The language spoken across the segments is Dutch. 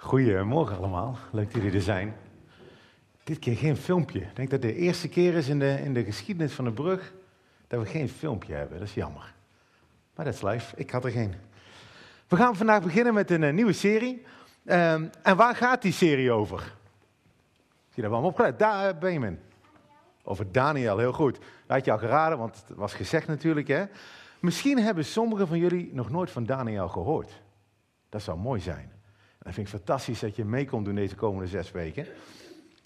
Goedemorgen allemaal, leuk dat jullie er zijn. Dit keer geen filmpje. Ik denk dat het de eerste keer is in de, in de geschiedenis van de brug dat we geen filmpje hebben. Dat is jammer. Maar dat is live, ik had er geen. We gaan vandaag beginnen met een, eh, nieuwe serie. Ehm, en waar gaat die serie over? Zie je dat wel opgelet? Daar, uh, Benjamin. Over Daniel, heel goed. Dat had je al geraden, want het was gezegd natuurlijk. Hè? Misschien hebben sommigen van jullie nog nooit van Daniel gehoord. Dat zou mooi zijn. En vind ik fantastisch dat je mee komt doen deze komende zes weken.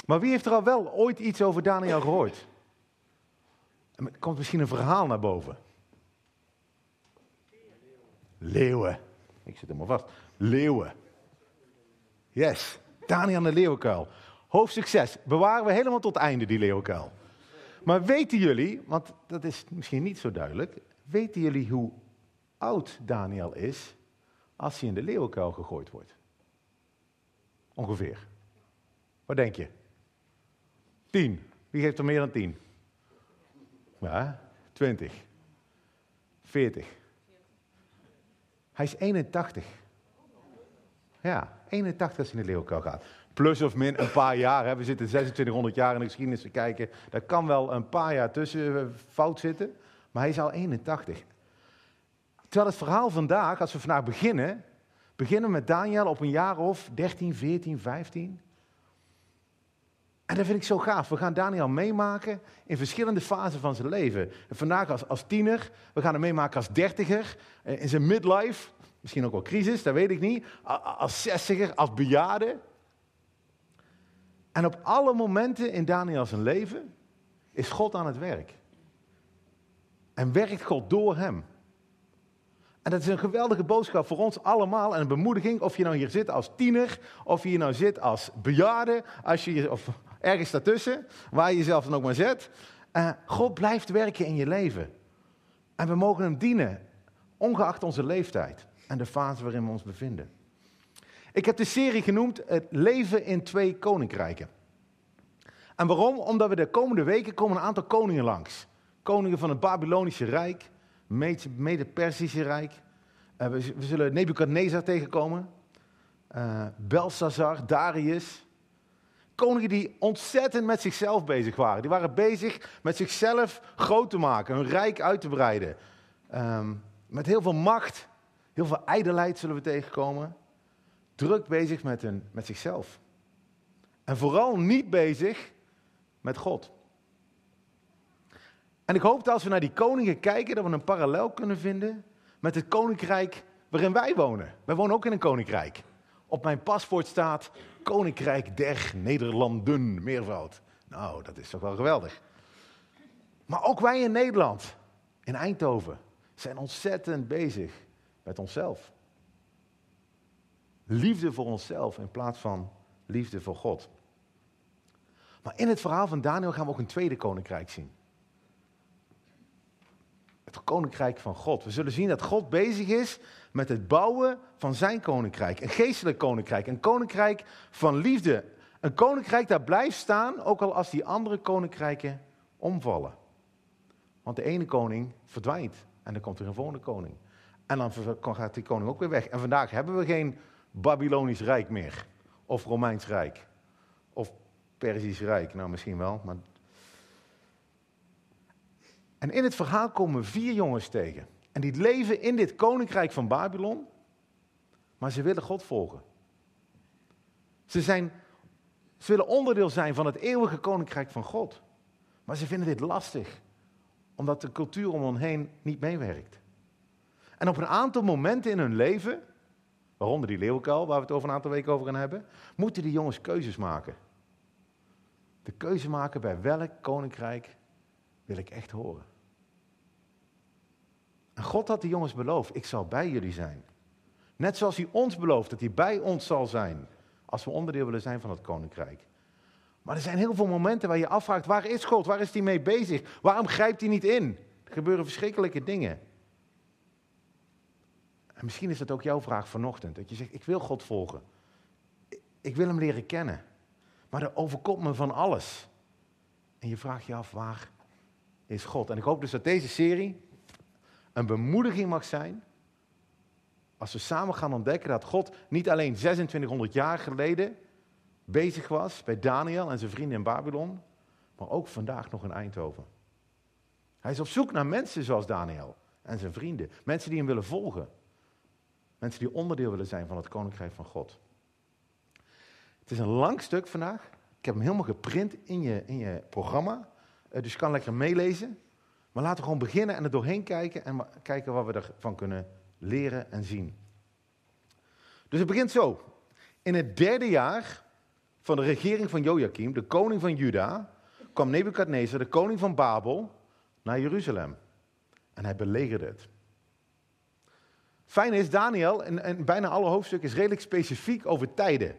Maar wie heeft er al wel ooit iets over Daniel gehoord? Er komt misschien een verhaal naar boven. Leeuwen. Ik zit helemaal vast. Leeuwen. Yes. Daniel de leeuwenkuil. Hoofdsucces. Bewaren we helemaal tot einde, die leeuwenkuil. Maar weten jullie, want dat is misschien niet zo duidelijk. Weten jullie hoe oud Daniel is als hij in de leeuwenkuil gegooid wordt? Ongeveer. Wat denk je? Tien. Wie geeft er meer dan tien? Ja, twintig. Veertig. Hij is 81. Ja, 81 als hij in de leeuwenkuil gaat. Plus of min een paar jaar. Hè. We zitten 2600 jaar in de geschiedenis te kijken. Daar kan wel een paar jaar tussen eh, fout zitten. Maar hij is al 81. Terwijl het verhaal vandaag, als we vandaag beginnen, beginnen met Daniel op een jaar of 13, 14, 15. En dat vind ik zo gaaf. We gaan Daniel meemaken in verschillende fasen van zijn leven. vandaag als, als tiener, we gaan hem meemaken als dertiger, eh, in zijn midlife, misschien ook wel crisis, dat weet ik niet. Als zestiger, als bejaarde. En op alle momenten in Daniel zijn leven is God aan het werk. En werkt God door hem. En dat is een geweldige boodschap voor ons allemaal en een bemoediging. Of je nou hier zit als tiener, of je hier nou zit als bejaarde, als je, of ergens daartussen, waar je jezelf dan ook maar zet. Uh, God blijft werken in je leven. En we mogen hem dienen, ongeacht onze leeftijd en de fase waarin we ons bevinden. Ik heb de serie genoemd Het leven in twee koninkrijken. En waarom? Omdat we de komende weken komen een aantal koningen langs. Koningen van het Babylonische Rijk, Mede-Persische Rijk. Uh, we, we, zullen Nebukadnezar tegenkomen. Uh, Belshazzar, Darius. Koningen die ontzettend met zichzelf bezig waren. Die waren bezig met zichzelf groot te maken, hun rijk uit te breiden. Um, met heel veel macht, heel veel ijdelheid zullen we tegenkomen. Druk bezig met, hun, met zichzelf. En vooral niet bezig met God. En ik hoop dat als we naar die koningen kijken, dat we een parallel kunnen vinden met het koninkrijk waarin wij wonen. Wij wonen ook in een koninkrijk. Op mijn paspoort staat Koninkrijk der Nederlanden, meervoud. Nou, dat is toch wel geweldig. Maar ook wij in Nederland, in Eindhoven, zijn ontzettend bezig met onszelf. Liefde voor onszelf in plaats van liefde voor God. Maar in het verhaal van Daniel gaan we ook een tweede koninkrijk zien het koninkrijk van God. We zullen zien dat God bezig is met het bouwen van zijn koninkrijk. Een geestelijk koninkrijk, een koninkrijk van liefde. Een koninkrijk dat blijft staan, ook al als die andere koninkrijken omvallen. Want de ene koning verdwijnt en dan komt er een volgende koning. En dan gaat die koning ook weer weg. En vandaag hebben we geen Babylonisch Rijk meer. Of Romeins Rijk. Of Persisch Rijk. Nou, misschien wel, maar en in het verhaal komen vier jongens tegen. En die leven in dit koninkrijk van Babylon, maar ze willen God volgen. Ze, zijn, ze willen onderdeel zijn van het eeuwige koninkrijk van God. Maar ze vinden dit lastig, omdat de cultuur om hen heen niet meewerkt. En op een aantal momenten in hun leven, waaronder die leeuwenkuil, waar we het over een aantal weken over gaan hebben, moeten die jongens keuzes maken. De keuze maken bij welk koninkrijk wil ik echt horen. En God had de jongens beloofd, ik zal bij jullie zijn. Net zoals hij ons belooft dat hij bij ons zal zijn, als we onderdeel willen zijn van het koninkrijk. Maar er zijn heel veel momenten waar je afvraagt, waar is God? Waar is hij mee bezig? Waarom grijpt hij niet in? Er gebeuren verschrikkelijke dingen. En misschien is dat ook jouw vraag vanochtend, dat je zegt, ik wil God volgen. Ik wil hem leren kennen. Maar er overkomt me van alles. En je vraagt je af, waar is God? En ik hoop dus dat deze serie een bemoediging mag zijn Als we samen gaan ontdekken dat God niet alleen 2600 jaar geleden bezig was bij Daniel en zijn vrienden in Babylon, maar ook vandaag nog in Eindhoven. Hij is op zoek naar mensen zoals Daniel en zijn vrienden. Mensen die hem willen volgen. Mensen die onderdeel willen zijn van het koninkrijk van God. Het is een lang stuk vandaag. Ik heb hem helemaal geprint in je, in je programma. Eh, dus je kan lekker meelezen. Maar laten we gewoon beginnen en er doorheen kijken en kijken wat we ervan kunnen leren en zien. Dus het begint zo. In het derde jaar van de regering van Joachim, de koning van Juda, kwam Nebukadnezar, de koning van Babel, naar Jeruzalem. En hij belegerde het. Fijn is, Daniel, en, bijna alle hoofdstukken is redelijk specifiek over tijden.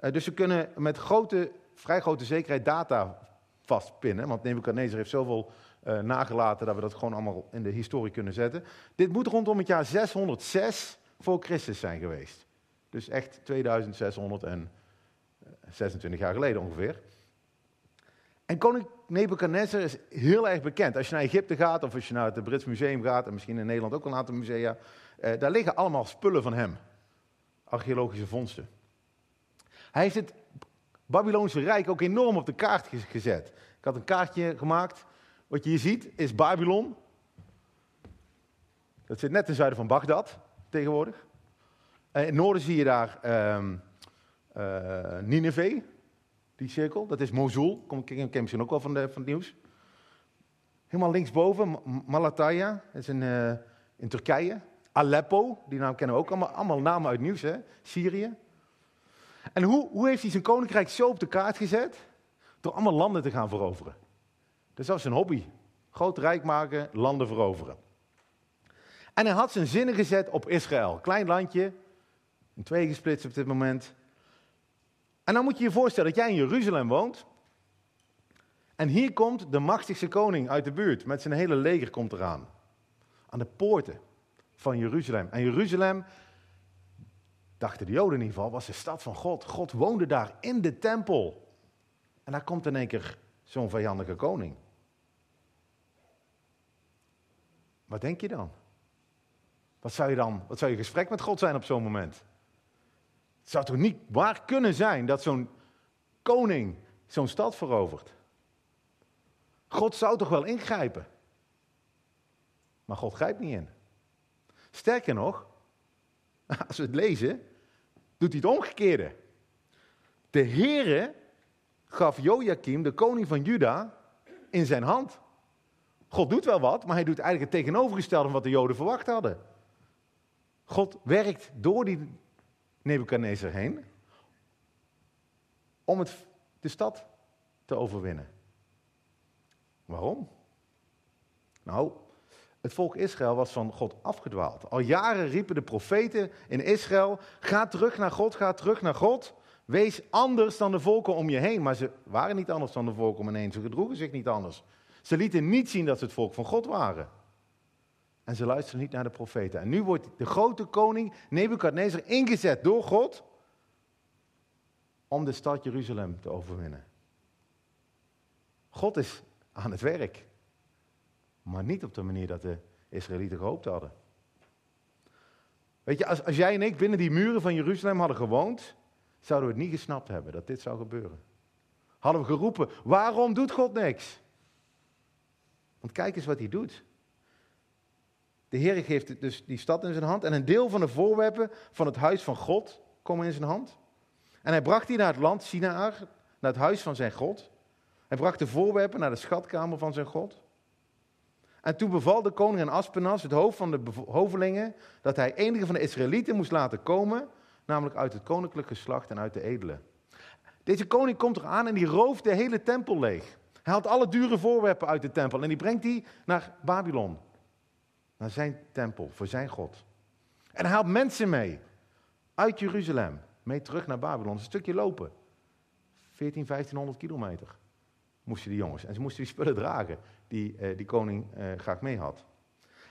Uh, dus we kunnen met grote, vrij grote zekerheid data vastpinnen. Want Nebuchadnezzar heeft zoveel uh, nagelaten dat we dat gewoon allemaal in de historie kunnen zetten. Dit moet rondom het jaar 606 voor Christus zijn geweest. Dus echt 2626 jaar geleden ongeveer. En koning Nebuchadnezzar is heel erg bekend. Als je naar Egypte gaat of als je naar het Brits Museum gaat, en misschien in Nederland ook een aantal musea, eh, daar liggen allemaal spullen van hem. Archeologische vondsten. Hij heeft het Babylonische Rijk ook enorm op de kaart gezet. Ik had een kaartje gemaakt. Wat je hier ziet is Babylon. Dat zit net ten zuiden van Bagdad tegenwoordig. En in het noorden zie je daar um, Nineveh, die cirkel. Dat is Mosul, ik ken je misschien ook wel van, de, van het nieuws. Helemaal linksboven, Malatya, dat is in, uh, in Turkije. Aleppo, die naam kennen we ook allemaal, allemaal namen uit nieuws, hè? Syrië. En hoe, hoe heeft hij zijn koninkrijk zo op de kaart gezet? Door allemaal landen te gaan veroveren. Dat was zijn hobby. Groot rijk maken, landen veroveren. En hij had zijn zinnen gezet op Israël. Klein landje, in twee gesplitst op dit moment. En dan moet je je voorstellen dat jij in Jeruzalem woont. En hier komt de machtigste koning uit de buurt. Met zijn hele leger komt eraan. Aan de poorten van Jeruzalem. En Jeruzalem, dachten de Joden in ieder geval, was de stad van God. God woonde daar in de tempel. En daar komt in één keer zo'n vijandige koning. Wat denk je dan? Wat zou je dan, wat zou je gesprek met God zijn op zo'n moment? Het zou toch niet waar kunnen zijn dat zo'n koning zo'n stad verovert? God zou toch wel ingrijpen? Maar God grijpt niet in. Sterker nog, als we het lezen, doet hij het omgekeerde. De Heere gaf Joachim, de koning van Juda, in zijn hand. God doet wel wat, maar hij doet eigenlijk het tegenovergestelde van wat de Joden verwacht hadden. God werkt door die Nebuchadnezzar heen om het, de stad te overwinnen. Waarom? Nou, het volk Israël was van God afgedwaald. Al jaren riepen de profeten in Israël: ga terug naar God, ga terug naar God. Wees anders dan de volken om je heen. Maar ze waren niet anders dan de volken om hen heen. Ze gedroegen zich niet anders. Ze lieten niet zien dat ze het volk van God waren. En ze luisterden niet naar de profeten. En nu wordt de grote koning Nebukadnezar ingezet door God om de stad Jeruzalem te overwinnen. God is aan het werk. Maar niet op de manier dat de Israëlieten gehoopt hadden. Weet je, als, als jij en ik binnen die muren van Jeruzalem hadden gewoond, zouden we het niet gesnapt hebben dat dit zou gebeuren. Hadden we geroepen, waarom doet God niks? Want kijk eens wat hij doet. De Heer geeft dus die stad in zijn hand en een deel van de voorwerpen van het huis van God komen in zijn hand. En hij bracht die naar het land Sinaar, naar het huis van zijn God. Hij bracht de voorwerpen naar de schatkamer van zijn God. En toen beval de koning aan Aspenas, het hoofd van de hovelingen, dat hij enige van de Israëlieten moest laten komen, namelijk uit het koninklijk geslacht en uit de edelen. Deze koning komt eraan en die rooft de hele tempel leeg. Hij haalt alle dure voorwerpen uit de tempel en die brengt die naar Babylon. Naar zijn tempel, voor zijn God. En hij haalt mensen mee uit Jeruzalem, mee terug naar Babylon. Een stukje lopen. 14, 1500 kilometer moesten die jongens. En ze moesten die spullen dragen die eh, die koning eh, graag mee had.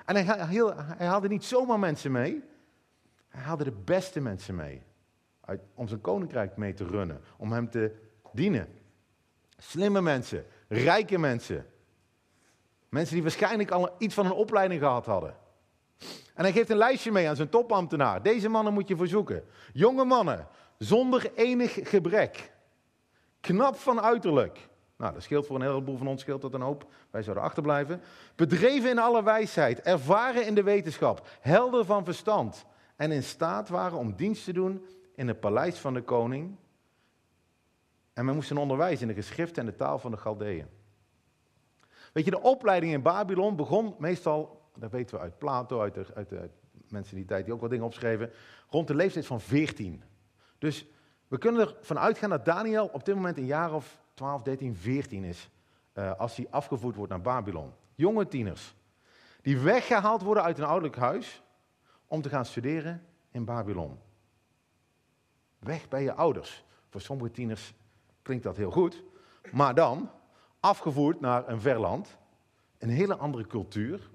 En hij, haalde niet zomaar mensen mee. Hij haalde de beste mensen mee. Uit, om zijn koninkrijk mee te runnen. Om hem te dienen. Slimme mensen. Rijke mensen. Mensen die waarschijnlijk al iets van een opleiding gehad hadden. En hij geeft een lijstje mee aan zijn topambtenaar. Deze mannen moet je verzoeken. Jonge mannen, zonder enig gebrek. Knap van uiterlijk. Nou, dat scheelt voor een heleboel van ons, scheelt dat een hoop. Wij zouden achterblijven. Bedreven in alle wijsheid, ervaren in de wetenschap, helder van verstand. En in staat waren om dienst te doen in het paleis van de koning. En men moest hen onderwijzen in de geschriften en de taal van de Galdeën. Weet je, de opleiding in Babylon begon meestal, dat weten we uit Plato, uit, de, uit, de, mensen die die tijd die ook wat dingen opschreven, rond de leeftijd van 14. Dus we kunnen ervan uitgaan dat Daniel op dit moment een jaar of 12, 13, 14 is, uh, als hij afgevoerd wordt naar Babylon. Jonge tieners, die weggehaald worden uit een ouderlijk huis om te gaan studeren in Babylon. Weg bij je ouders. Voor sommige tieners klinkt dat heel goed, maar dan afgevoerd naar een verland, een hele andere cultuur,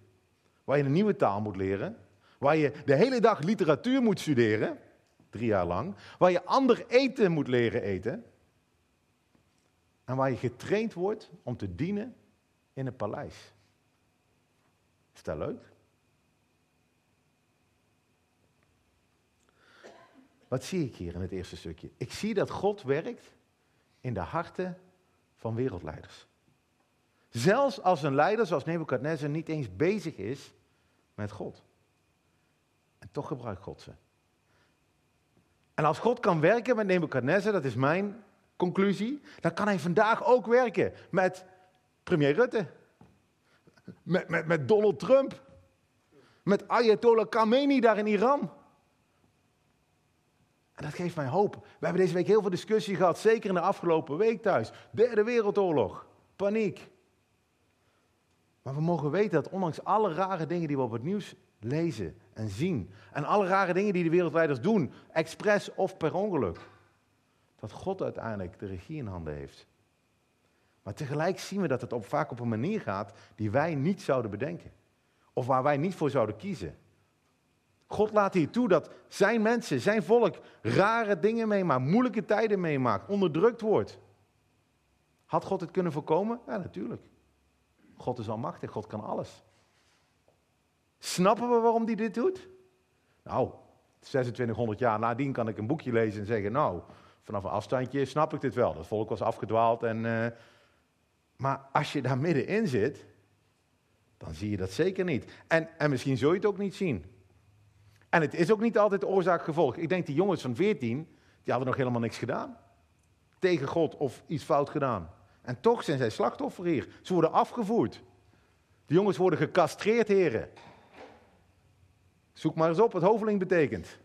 waar je een nieuwe taal moet leren, waar je de hele dag literatuur moet studeren, drie jaar lang, waar je ander eten moet leren eten, en waar je getraind wordt om te dienen in het paleis. Is dat leuk? Wat zie ik hier in het eerste stukje? Ik zie dat God werkt in de harten van wereldleiders. Zelfs als een leider zoals Nebuchadnezzar niet eens bezig is met God. En toch gebruikt God ze. En als God kan werken met Nebuchadnezzar, dat is mijn conclusie, dan kan hij vandaag ook werken met premier Rutte. Met, met, met Donald Trump. Met Ayatollah Khamenei daar in Iran. En dat geeft mij hoop. We hebben deze week heel veel discussie gehad, zeker in de afgelopen week thuis. Derde Wereldoorlog, paniek. Maar we mogen weten dat ondanks alle rare dingen die we op het nieuws lezen en zien, en alle rare dingen die de wereldleiders doen, expres of per ongeluk, dat God uiteindelijk de regie in handen heeft. Maar tegelijk zien we dat het op, vaak op een manier gaat die wij niet zouden bedenken. Of waar wij niet voor zouden kiezen. God laat hier toe dat zijn mensen, zijn volk, rare dingen meemaakt, moeilijke tijden meemaakt, onderdrukt wordt. Had God het kunnen voorkomen? Ja, natuurlijk. God is almachtig, God kan alles. Snappen we waarom hij dit doet? Nou, 2600 jaar nadien kan ik een boekje lezen en zeggen, nou, vanaf een afstandje snap ik dit wel. Dat volk was afgedwaald. En, uh, maar als je daar middenin zit, dan zie je dat zeker niet. En, en misschien zul je het ook niet zien. En het is ook niet altijd oorzaak-gevolg. Ik denk die jongens van 14, die hadden nog helemaal niks gedaan. Tegen God of iets fout gedaan. En toch zijn zij slachtoffer hier. Ze worden afgevoerd. De jongens worden gecastreerd, heren. Zoek maar eens op wat hoveling betekent.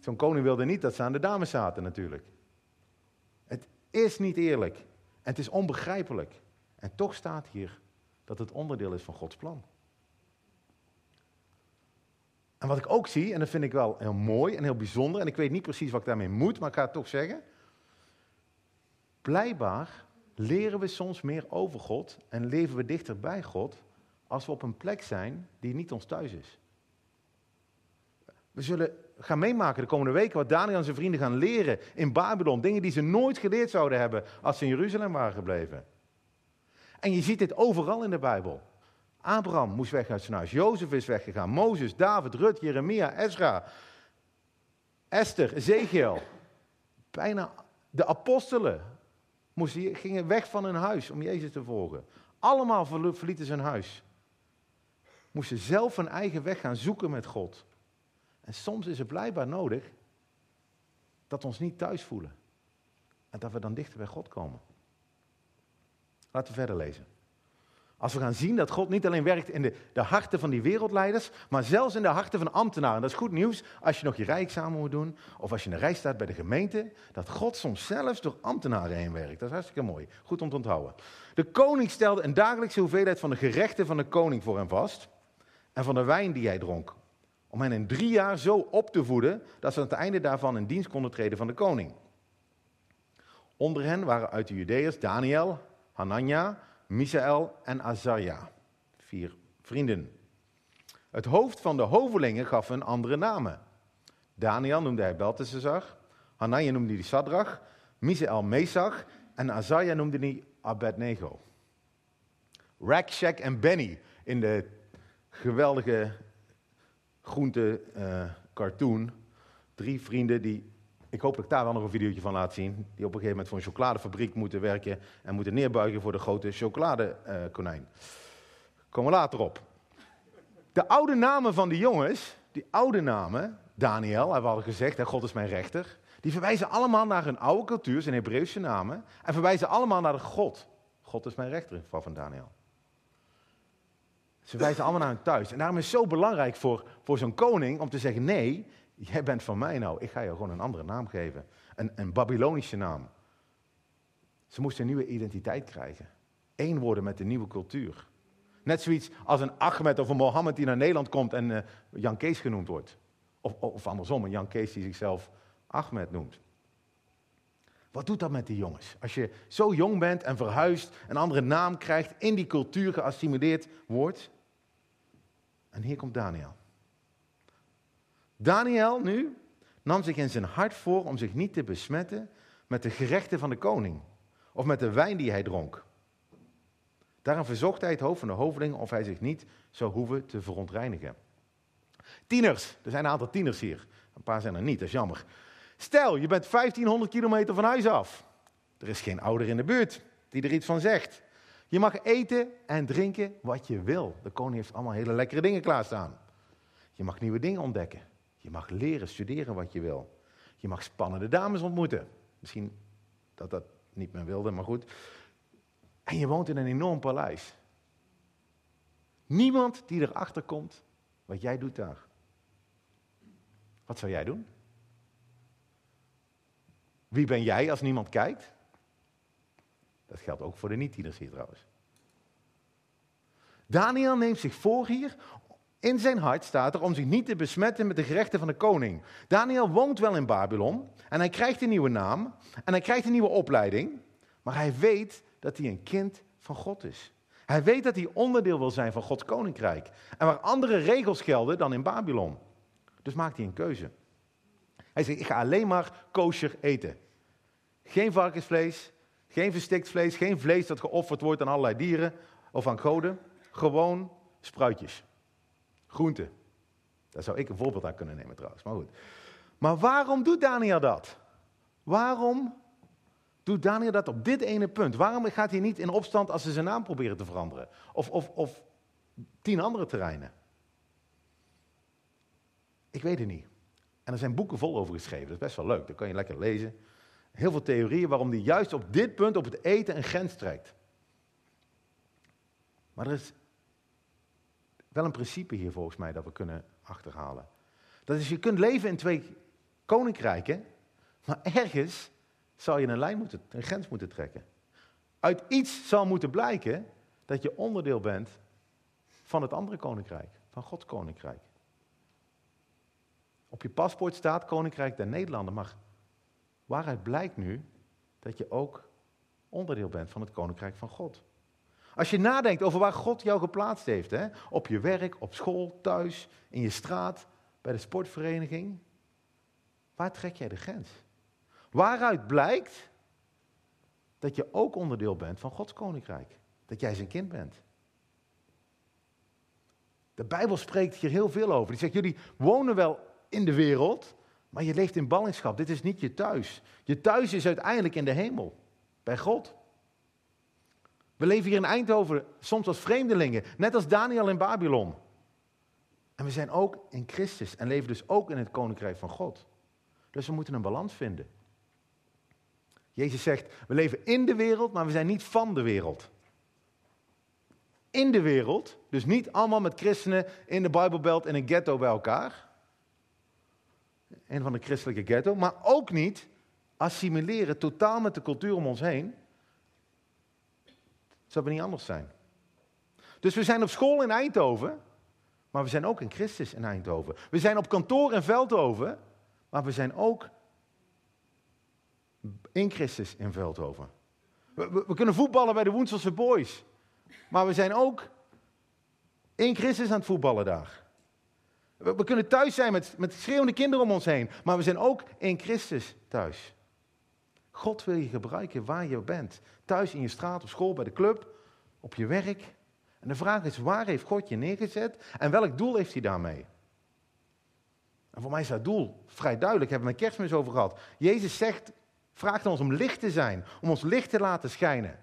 Zo'n koning wilde niet dat ze aan de dames zaten natuurlijk. Het is niet eerlijk. Het is onbegrijpelijk. En toch staat hier dat het onderdeel is van Gods plan. En wat ik ook zie, en dat vind ik wel heel mooi en heel bijzonder, en ik weet niet precies wat ik daarmee moet, maar ik ga het toch zeggen. Blijkbaar leren we soms meer over God en leven we dichter bij God als we op een plek zijn die niet ons thuis is. We zullen gaan meemaken de komende weken wat Daniel en zijn vrienden gaan leren in Babylon. Dingen die ze nooit geleerd zouden hebben als ze in Jeruzalem waren gebleven. En je ziet dit overal in de Bijbel. Abraham moest weg uit zijn huis. Jozef is weggegaan. Mozes, David, Rut, Jeremia, Ezra, Esther, Ezekiel. Bijna de apostelen moesten, gingen weg van hun huis om Jezus te volgen. Allemaal verlieten zijn huis. Moesten zelf een eigen weg gaan zoeken met God. En soms is het blijkbaar nodig dat we ons niet thuis voelen. En dat we dan dichter bij God komen. Laten we verder lezen. Als we gaan zien dat God niet alleen werkt in de, de harten van die wereldleiders, maar zelfs in de harten van ambtenaren. Dat is goed nieuws als je nog je rijexamen moet doen, of als je in de rij staat bij de gemeente, dat God soms zelfs door ambtenaren heen werkt. Dat is hartstikke mooi. Goed om te onthouden. De koning stelde een dagelijkse hoeveelheid van de gerechten van de koning voor hem vast en van de wijn die hij dronk. Om hen in drie jaar zo op te voeden dat ze aan het einde daarvan in dienst konden treden van de koning. Onder hen waren uit de Judeërs Daniel, Hanania, Misaël en Azaria. Vier vrienden. Het hoofd van de hovelingen gaf hun andere namen. Daniel noemde hij Beltesazar, Hanania noemde hij Sadrach, Misaël Mesach en Azaria noemde hij Abednego. Rakshak en Benny in de geweldige groente eh, cartoon. Drie vrienden die, ik hoop dat ik daar wel nog een videootje van laat zien, die op een gegeven moment voor een chocoladefabriek moeten werken en moeten neerbuigen voor de grote chocoladekonijn. Komen we later op. De oude namen van die jongens, die oude namen, Daniel, we hadden gezegd, God is mijn rechter, die verwijzen allemaal naar hun oude cultuur, zijn Hebreeuwse namen, en verwijzen allemaal naar de God. God is mijn rechter in het geval van Daniel. Ze wijzen allemaal naar hun thuis. En daarom is het zo belangrijk voor, voor zo'n koning om te zeggen: nee, jij bent van mij nou. Ik ga je gewoon een andere naam geven. Een, een Babylonische naam. Ze moesten een nieuwe identiteit krijgen. Eén worden met de nieuwe cultuur. Net zoiets als een Ahmed of een Mohammed die naar Nederland komt en uh, Jan Kees genoemd wordt. Of, of andersom, een Jan Kees die zichzelf Ahmed noemt. Wat doet dat met die jongens? Als je zo jong bent en verhuist, een andere naam krijgt, in die cultuur geassimileerd wordt. En hier komt Daniel. Daniel nu nam zich in zijn hart voor om zich niet te besmetten met de gerechten van de koning of met de wijn die hij dronk. Daarom verzocht hij het hoofd van de hoveling of hij zich niet zou hoeven te verontreinigen. Tieners, er zijn een aantal tieners hier. Een paar zijn er niet, dat is jammer. Stel, je bent 1500 kilometer van huis af. Er is geen ouder in de buurt die er iets van zegt. Je mag eten en drinken wat je wil. De koning heeft allemaal hele lekkere dingen klaarstaan. Je mag nieuwe dingen ontdekken. Je mag leren, studeren wat je wil. Je mag spannende dames ontmoeten. Misschien dat dat niet meer wilde, maar goed. En je woont in een enorm paleis. Niemand die erachter komt wat jij doet daar. Wat zou jij doen? Wie ben jij als niemand kijkt? Dat geldt ook voor de niet-tieners hier trouwens. Daniel neemt zich voor hier. In zijn hart staat er om zich niet te besmetten met de gerechten van de koning. Daniel woont wel in Babylon en hij krijgt een nieuwe naam en hij krijgt een nieuwe opleiding. Maar hij weet dat hij een kind van God is. Hij weet dat hij onderdeel wil zijn van Gods koninkrijk. En waar andere regels gelden dan in Babylon. Dus maakt hij een keuze. Hij zegt, ik ga alleen maar kosher eten. Geen varkensvlees, geen verstikt vlees, geen vlees dat geofferd wordt aan allerlei dieren of aan goden. Gewoon spruitjes. Groenten. Daar zou ik een voorbeeld aan kunnen nemen trouwens, maar goed. Maar waarom doet Daniel dat? Waarom doet Daniel dat op dit ene punt? Waarom gaat hij niet in opstand als ze zijn naam proberen te veranderen? Of, of, of tien andere terreinen? Ik weet het niet. En er zijn boeken vol over geschreven. Dat is best wel leuk. Dat kan je lekker lezen. Heel veel theorieën waarom hij juist op dit punt, op het eten, een grens trekt. Maar er is wel een principe hier volgens mij dat we kunnen achterhalen. Dat is, je kunt leven in twee koninkrijken, maar ergens zal je een lijn moeten, een grens moeten trekken. Uit iets zal moeten blijken dat je onderdeel bent van het andere koninkrijk, van Gods koninkrijk. Op je paspoort staat Koninkrijk der Nederlanden, maar waaruit blijkt nu dat je ook onderdeel bent van het Koninkrijk van God? Als je nadenkt over waar God jou geplaatst heeft, hè? op je werk, op school, thuis, in je straat, bij de sportvereniging, waar trek jij de grens? Waaruit blijkt dat je ook onderdeel bent van Gods Koninkrijk? Dat jij zijn kind bent. De Bijbel spreekt hier heel veel over. Die zegt, jullie wonen wel in de wereld, maar je leeft in ballingschap. Dit is niet je thuis. Je thuis is uiteindelijk in de hemel, bij God. We leven hier in Eindhoven soms als vreemdelingen, net als Daniel in Babylon. En we zijn ook in Christus en leven dus ook in het koninkrijk van God. Dus we moeten een balans vinden. Jezus zegt, we leven in de wereld, maar we zijn niet van de wereld. In de wereld, dus niet allemaal met christenen in de Bijbelbelt in een ghetto bij elkaar een van de christelijke ghetto, maar ook niet assimileren totaal met de cultuur om ons heen. Zou we niet anders zijn. Dus we zijn op school in Eindhoven, maar we zijn ook in Christus in Eindhoven. We zijn op kantoor in Veldhoven, maar we zijn ook in Christus in Veldhoven. We, we kunnen voetballen bij de Woenselse Boys, maar we zijn ook in Christus aan het voetballen daar. We, kunnen thuis zijn met, met schreeuwende kinderen om ons heen, maar we zijn ook in Christus thuis. God wil je gebruiken waar je bent. Thuis, in je straat, op school, bij de club, op je werk. En de vraag is, waar heeft God je neergezet en welk doel heeft hij daarmee? En voor mij is dat doel vrij duidelijk, hebben we een kerstmis over gehad. Jezus zegt, vraagt ons om licht te zijn, om ons licht te laten schijnen.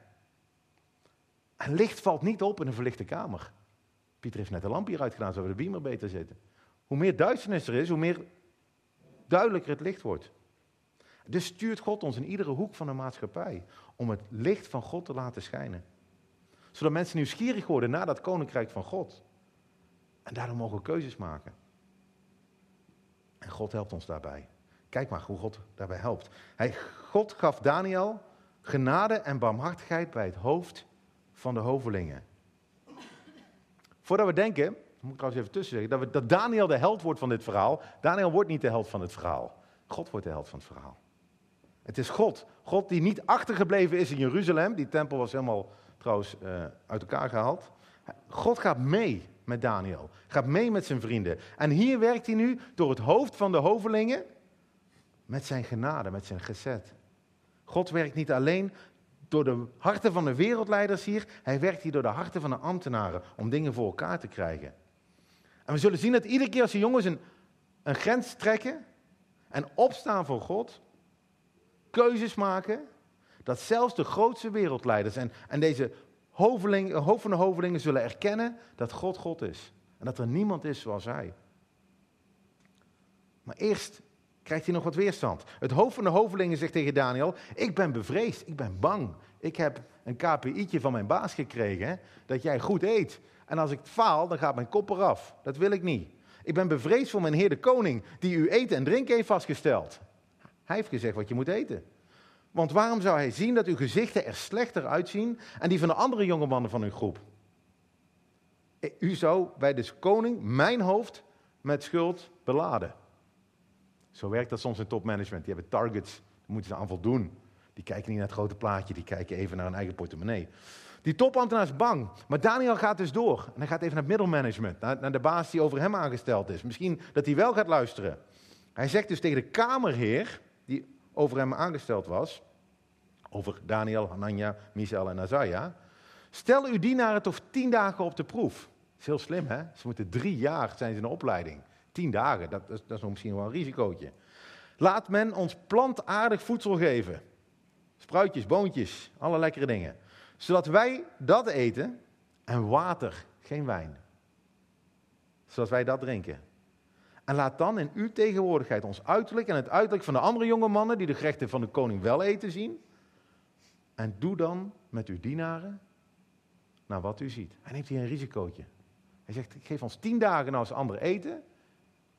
En licht valt niet op in een verlichte kamer. Pieter heeft net een lampje eruit gedaan, zodat we de beamer beter zitten. Hoe meer duisternis er is, hoe meer duidelijker het licht wordt. Dus stuurt God ons in iedere hoek van de maatschappij om het licht van God te laten schijnen. Zodat mensen nieuwsgierig worden naar dat koninkrijk van God. En daardoor mogen we keuzes maken. En God helpt ons daarbij. Kijk maar hoe God daarbij helpt. Hij, God gaf Daniel genade en barmhartigheid bij het hoofd van de hovelingen. Voordat we denken, moet ik trouwens even tussen zeggen, dat, dat Daniel de held wordt van dit verhaal. Daniel wordt niet de held van het verhaal. God wordt de held van het verhaal. Het is God. God die niet achtergebleven is in Jeruzalem. Die tempel was helemaal trouwens uh, uit elkaar gehaald. God gaat mee met Daniel. Gaat mee met zijn vrienden. En hier werkt hij nu door het hoofd van de hovelingen met zijn genade, met zijn gezet. God werkt niet alleen door de harten van de wereldleiders hier, hij werkt hier door de harten van de ambtenaren om dingen voor elkaar te krijgen. En we zullen zien dat iedere keer als die jongens een, een grens trekken en opstaan voor God, keuzes maken, dat zelfs de grootste wereldleiders en, en deze hoveling, hoofd van de hovelingen zullen erkennen dat God God is. En dat er niemand is zoals hij. Maar eerst krijgt hij nog wat weerstand. Het hoofd van de hovelingen zegt tegen Daniel: Ik ben bevreesd, ik ben bang. Ik heb een KPI'tje van mijn baas gekregen, dat jij goed eet. En als ik faal, dan gaat mijn kop eraf. Dat wil ik niet. Ik ben bevreesd voor mijn heer de koning, die u eten en drinken heeft vastgesteld. Hij heeft gezegd wat je moet eten. Want waarom zou hij zien dat uw gezichten er slechter uitzien en die van de andere jonge mannen van uw groep? U zou bij de koning mijn hoofd met schuld beladen. Zo werkt dat soms in topmanagement. Die hebben targets, daar moeten ze aan voldoen. Die kijken niet naar het grote plaatje, die kijken even naar hun eigen portemonnee. Die topambtenaar is bang, maar Daniel gaat dus door. En hij gaat even naar het middelmanagement, naar, naar de baas die over hem aangesteld is. Misschien dat hij wel gaat luisteren. Hij zegt dus tegen de kamerheer, over hem aangesteld was, over Daniel, Hanania, Misael en Azaja. Stel uw dienaren toch tien dagen op de proef. Dat is heel slim, hè? Ze moeten drie jaar zijn ze in de opleiding. Tien dagen, dat, dat, dat is misschien wel een risicootje. Laat men ons plantaardig voedsel geven. Spruitjes, boontjes, alle lekkere dingen. Zodat wij dat eten en water, geen wijn. Zodat wij dat drinken. En laat dan in uw tegenwoordigheid ons uiterlijk en het uiterlijk van de andere jonge mannen die de gerechten van de koning wel eten zien. En doe dan met uw dienaren naar wat u ziet. Hij neemt hier een risicootje. Hij zegt, geef ons tien dagen nou als anderen eten.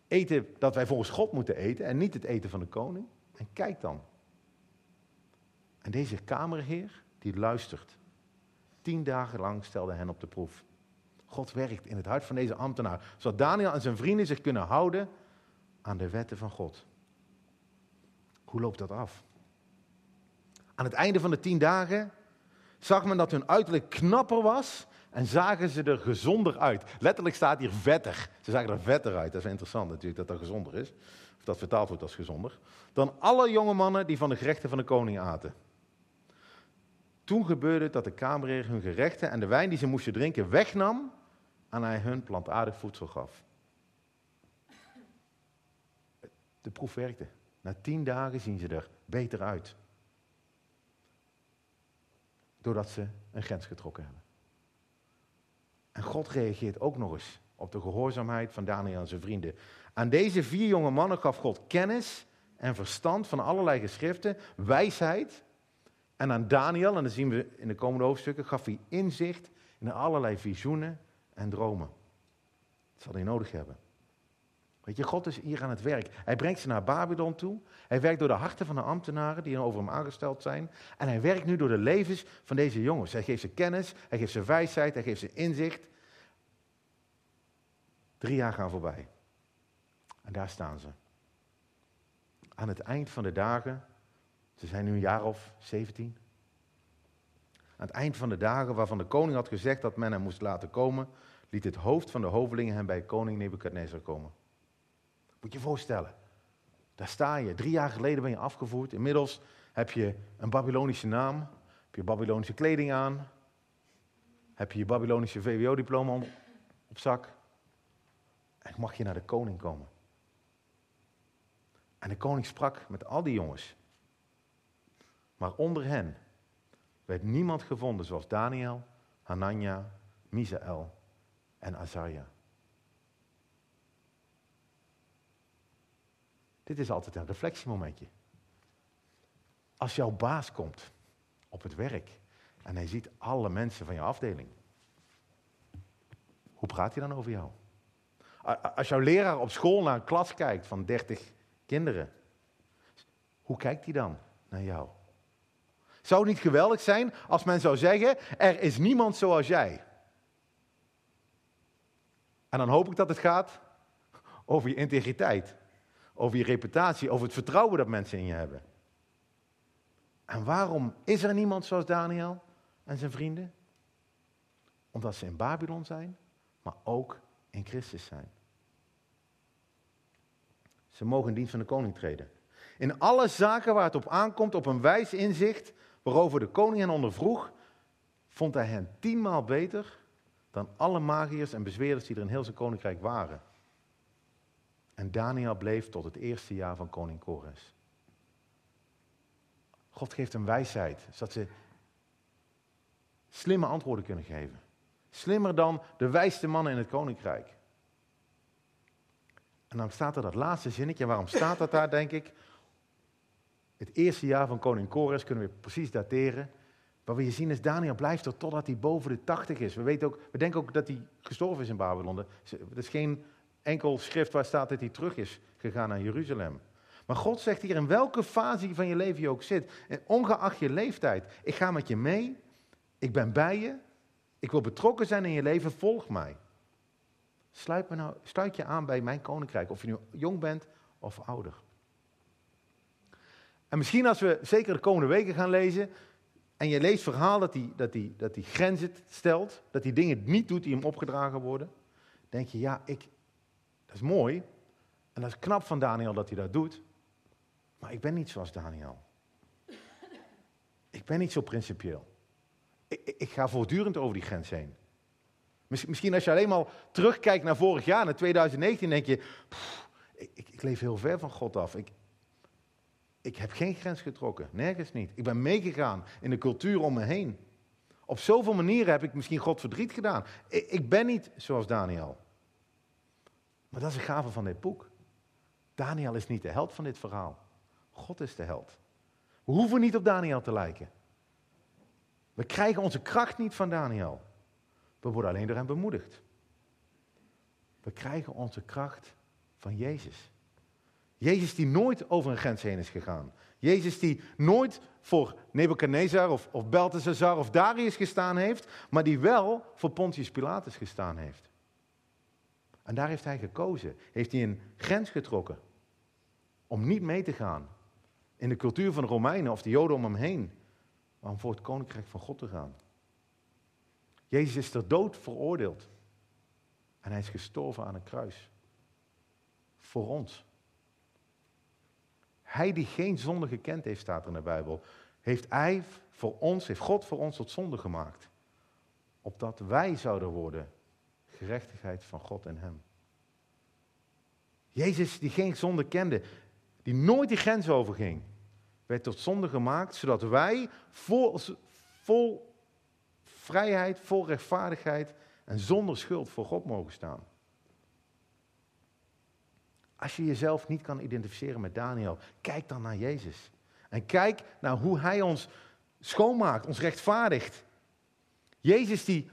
Eten dat wij volgens God moeten eten en niet het eten van de koning. En kijk dan. En deze kamerheer, die luistert. Tien dagen lang stelde hen op de proef. God werkt in het hart van deze ambtenaar, zodat Daniel en zijn vrienden zich kunnen houden aan de wetten van God. Hoe loopt dat af? Aan het einde van de tien dagen zag men dat hun uiterlijk knapper was en zagen ze er gezonder uit. Letterlijk staat hier vetter. Ze zagen er vetter uit. Dat is interessant natuurlijk dat dat gezonder is. Of dat vertaald wordt als gezonder. Dan alle jonge mannen die van de gerechten van de koning aten. Toen gebeurde het dat de kamerheer hun gerechten en de wijn die ze moesten drinken wegnam en hij hun plantaardig voedsel gaf. De proef werkte. Na tien dagen zien ze er beter uit. Doordat ze een grens getrokken hebben. En God reageert ook nog eens op de gehoorzaamheid van Daniel en zijn vrienden. Aan deze vier jonge mannen gaf God kennis en verstand van allerlei geschriften, wijsheid. En aan Daniel, en dat zien we in de komende hoofdstukken, gaf hij inzicht in allerlei visioenen en dromen. Dat zal hij nodig hebben. Weet je, God is hier aan het werk. Hij brengt ze naar Babylon toe. Hij werkt door de harten van de ambtenaren die over hem aangesteld zijn. En hij werkt nu door de levens van deze jongens. Hij geeft ze kennis, hij geeft ze wijsheid, hij geeft ze inzicht. Drie jaar gaan voorbij. En daar staan ze. Aan het eind van de dagen, ze zijn nu een jaar of 17. Aan het eind van de dagen waarvan de koning had gezegd dat men hem moest laten komen, liet het hoofd van de hovelingen hem bij koning Nebukadnezar komen. Moet je je voorstellen. Daar sta je. Drie jaar geleden ben je afgevoerd. Inmiddels heb je een Babylonische naam. Heb je Babylonische kleding aan. heb je je Babylonische VWO-diploma op zak en mag je naar de koning komen. En de koning sprak met al die jongens. Maar onder hen werd niemand gevonden zoals Daniel, Hanania, Misaël en Azaria. Dit is altijd een reflectiemomentje. Als jouw baas komt op het werk en hij ziet alle mensen van je afdeling, hoe praat hij dan over jou? Als jouw leraar op school naar een klas kijkt van 30 kinderen, hoe kijkt hij dan naar jou? Zou het niet geweldig zijn als men zou zeggen: Er is niemand zoals jij? En dan hoop ik dat het gaat over je integriteit, over je reputatie, over het vertrouwen dat mensen in je hebben. En waarom is er niemand zoals Daniel en zijn vrienden? Omdat ze in Babylon zijn, maar ook in Christus zijn. Ze mogen in dienst van de koning treden. In alle zaken waar het op aankomt, op een wijs inzicht, waarover de koning hen ondervroeg, vond hij hen tienmaal beter dan alle magiërs en bezweerders die er in heel zijn koninkrijk waren. En Daniel bleef tot het eerste jaar van koning Kores. God geeft hem wijsheid, zodat ze slimme antwoorden kunnen geven. Slimmer dan de wijste mannen in het koninkrijk. En dan staat er dat laatste zinnetje. waarom staat dat daar, denk ik? Het eerste jaar van koning Kores kunnen we precies dateren. Wat we hier zien is, Daniel blijft er totdat hij boven de 80 is. We, weten ook, we denken ook dat hij gestorven is in Babylon. Er is geen enkel schrift waar staat dat hij terug is gegaan naar Jeruzalem. Maar God zegt hier, in welke fase van je leven je ook zit, en ongeacht je leeftijd, ik ga met je mee, ik ben bij je, ik wil betrokken zijn in je leven, volg mij. Nou, sluit je aan bij mijn koninkrijk, of je nu jong bent of ouder. En misschien als we zeker de komende weken gaan lezen, en je leest verhaal dat hij dat die, dat die grenzen stelt, dat hij dingen niet doet die hem opgedragen worden, denk je, ja, ik, dat is mooi, en dat is knap van Daniel dat hij dat doet, maar ik ben niet zoals Daniel. Ik ben niet zo principieel. Ik, ik ga voortdurend over die grens heen. Misschien als je alleen maar terugkijkt naar vorig jaar, naar 2019, denk je, ik, ik, leef heel ver van God af. Ik, ik heb geen grens getrokken, nergens niet. Ik ben meegegaan in de cultuur om me heen. Op zoveel manieren heb ik misschien God verdriet gedaan. Ik, ik ben niet zoals Daniel. Maar dat is de gave van dit boek. Daniel is niet de held van dit verhaal. God is de held. We hoeven niet op Daniel te lijken. We krijgen onze kracht niet van Daniel. We worden alleen door hem bemoedigd. We krijgen onze kracht van Jezus. Jezus die nooit over een grens heen is gegaan. Jezus die nooit voor Nebuchadnezzar of, of of Darius gestaan heeft, maar die wel voor Pontius Pilatus gestaan heeft. En daar heeft hij gekozen. Heeft hij een grens getrokken om niet mee te gaan in de cultuur van de Romeinen of de Joden om hem heen, maar om voor het koninkrijk van God te gaan. Jezus is ter dood veroordeeld. En hij is gestorven aan een kruis. Voor ons. Hij die geen zonde gekend heeft, staat er in de Bijbel, heeft hij voor ons, heeft God voor ons tot zonde gemaakt. Opdat wij zouden worden gerechtigheid van God en hem. Jezus die geen zonde kende, die nooit die grens overging, werd tot zonde gemaakt, zodat wij vol, vol vrijheid, vol rechtvaardigheid en zonder schuld voor God mogen staan. Als je jezelf niet kan identificeren met Daniel, kijk dan naar Jezus. En kijk naar hoe hij ons schoonmaakt, ons rechtvaardigt. Jezus die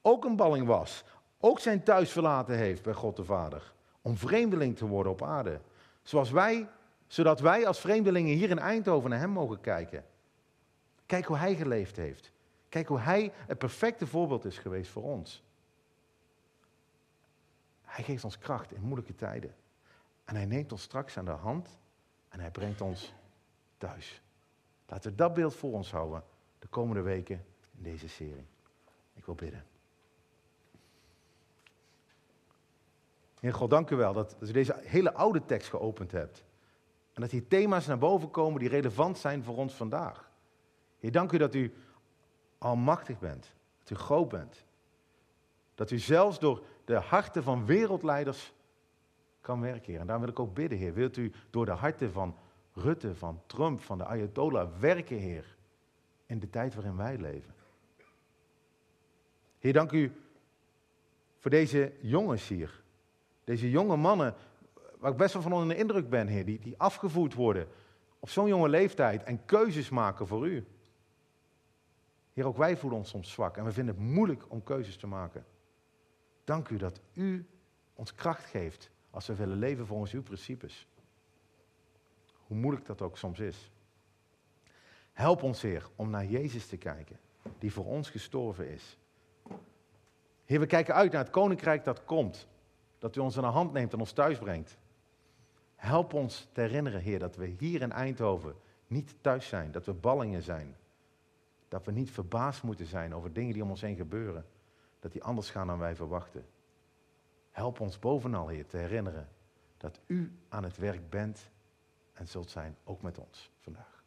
ook een balling was, ook zijn thuis verlaten heeft bij God de Vader, om vreemdeling te worden op aarde. Zoals wij, zodat wij als vreemdelingen hier in Eindhoven naar hem mogen kijken. Kijk hoe hij geleefd heeft. Kijk hoe hij het perfecte voorbeeld is geweest voor ons. Hij geeft ons kracht in moeilijke tijden. En hij neemt ons straks aan de hand en hij brengt ons thuis. Laten we dat beeld voor ons houden de komende weken in deze serie. Ik wil bidden. Heer God, dank u wel dat, u deze hele oude tekst geopend hebt. En dat hier thema's naar boven komen die relevant zijn voor ons vandaag. Heer, dank u dat u almachtig bent. Dat u groot bent. Dat u zelfs door de harten van wereldleiders kan werken, Heer. En daar wil ik ook bidden, Heer. Wilt u door de harten van Rutte, van Trump, van de Ayatollah werken, Heer. In de tijd waarin wij leven. Heer, dank u voor deze jongens hier. Deze jonge mannen, waar ik best wel van onder de indruk ben, Heer. Die, die afgevoerd worden op zo'n jonge leeftijd en keuzes maken voor u. Heer, ook wij voelen ons soms zwak en we vinden het moeilijk om keuzes te maken. Dank u dat u ons kracht geeft als we willen leven volgens uw principes. Hoe moeilijk dat ook soms is. Help ons, Heer, om naar Jezus te kijken, die voor ons gestorven is. Heer, we kijken uit naar het koninkrijk dat komt, dat u ons aan de hand neemt en ons thuis brengt. Help ons te herinneren, Heer, dat we hier in Eindhoven niet thuis zijn, dat we ballingen zijn. Dat we niet verbaasd moeten zijn over dingen die om ons heen gebeuren, dat die anders gaan dan wij verwachten. Help ons bovenal, Heer, te herinneren dat u aan het werk bent en zult zijn, ook met ons vandaag.